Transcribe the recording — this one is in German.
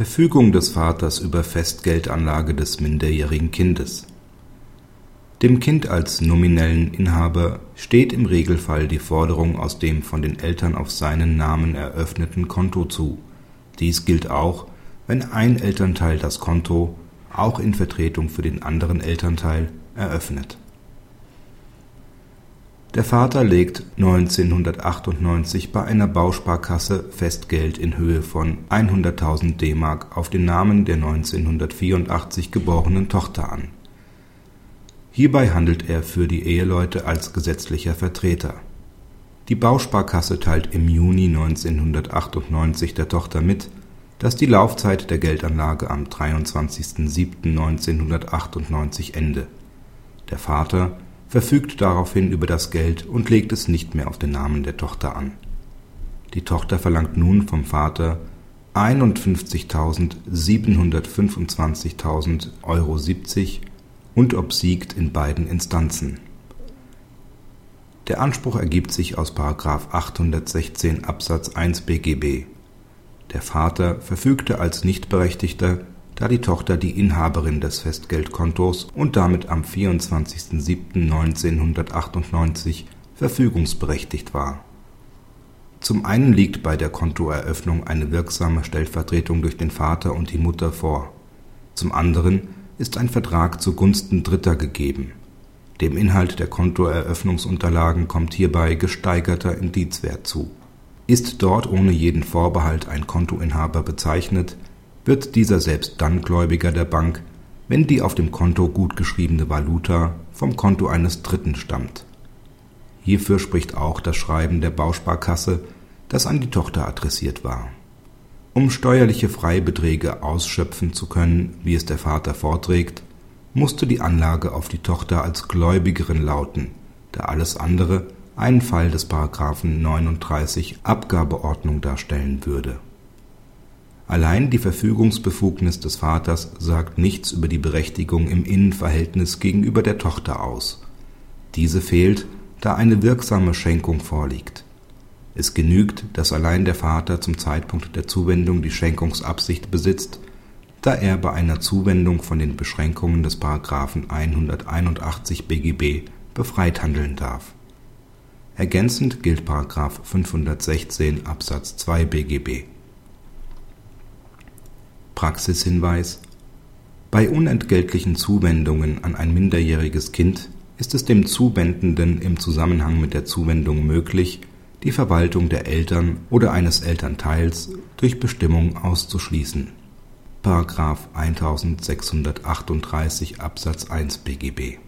Verfügung des Vaters über Festgeldanlage des minderjährigen Kindes Dem Kind als nominellen Inhaber steht im Regelfall die Forderung aus dem von den Eltern auf seinen Namen eröffneten Konto zu. Dies gilt auch, wenn ein Elternteil das Konto, auch in Vertretung für den anderen Elternteil, eröffnet. Der Vater legt 1998 bei einer Bausparkasse Festgeld in Höhe von 100.000 D-Mark auf den Namen der 1984 geborenen Tochter an. Hierbei handelt er für die Eheleute als gesetzlicher Vertreter. Die Bausparkasse teilt im Juni 1998 der Tochter mit, dass die Laufzeit der Geldanlage am 23.07.1998 ende. Der Vater verfügt daraufhin über das Geld und legt es nicht mehr auf den Namen der Tochter an. Die Tochter verlangt nun vom Vater 51.725.000 Euro 70 und obsiegt in beiden Instanzen. Der Anspruch ergibt sich aus § 816 Absatz 1 BGB. Der Vater verfügte als Nichtberechtigter da die Tochter die Inhaberin des Festgeldkontos und damit am 24.07.1998 verfügungsberechtigt war. Zum einen liegt bei der Kontoeröffnung eine wirksame Stellvertretung durch den Vater und die Mutter vor, zum anderen ist ein Vertrag zugunsten Dritter gegeben. Dem Inhalt der Kontoeröffnungsunterlagen kommt hierbei gesteigerter Indizwert zu. Ist dort ohne jeden Vorbehalt ein Kontoinhaber bezeichnet wird dieser selbst dann Gläubiger der Bank, wenn die auf dem Konto gutgeschriebene Valuta vom Konto eines Dritten stammt. Hierfür spricht auch das Schreiben der Bausparkasse, das an die Tochter adressiert war. Um steuerliche Freibeträge ausschöpfen zu können, wie es der Vater vorträgt, musste die Anlage auf die Tochter als Gläubigerin lauten, da alles andere einen Fall des Paragraphen 39 Abgabeordnung darstellen würde Allein die Verfügungsbefugnis des Vaters sagt nichts über die Berechtigung im Innenverhältnis gegenüber der Tochter aus. Diese fehlt, da eine wirksame Schenkung vorliegt. Es genügt, dass allein der Vater zum Zeitpunkt der Zuwendung die Schenkungsabsicht besitzt, da er bei einer Zuwendung von den Beschränkungen des § 181 BGB befreit handeln darf. Ergänzend gilt § 516 Absatz 2 BGB Praxishinweis. Bei unentgeltlichen Zuwendungen an ein minderjähriges Kind ist es dem Zuwendenden im Zusammenhang mit der Zuwendung möglich, die Verwaltung der Eltern oder eines Elternteils durch Bestimmung auszuschließen § 1638 Absatz 1 BGB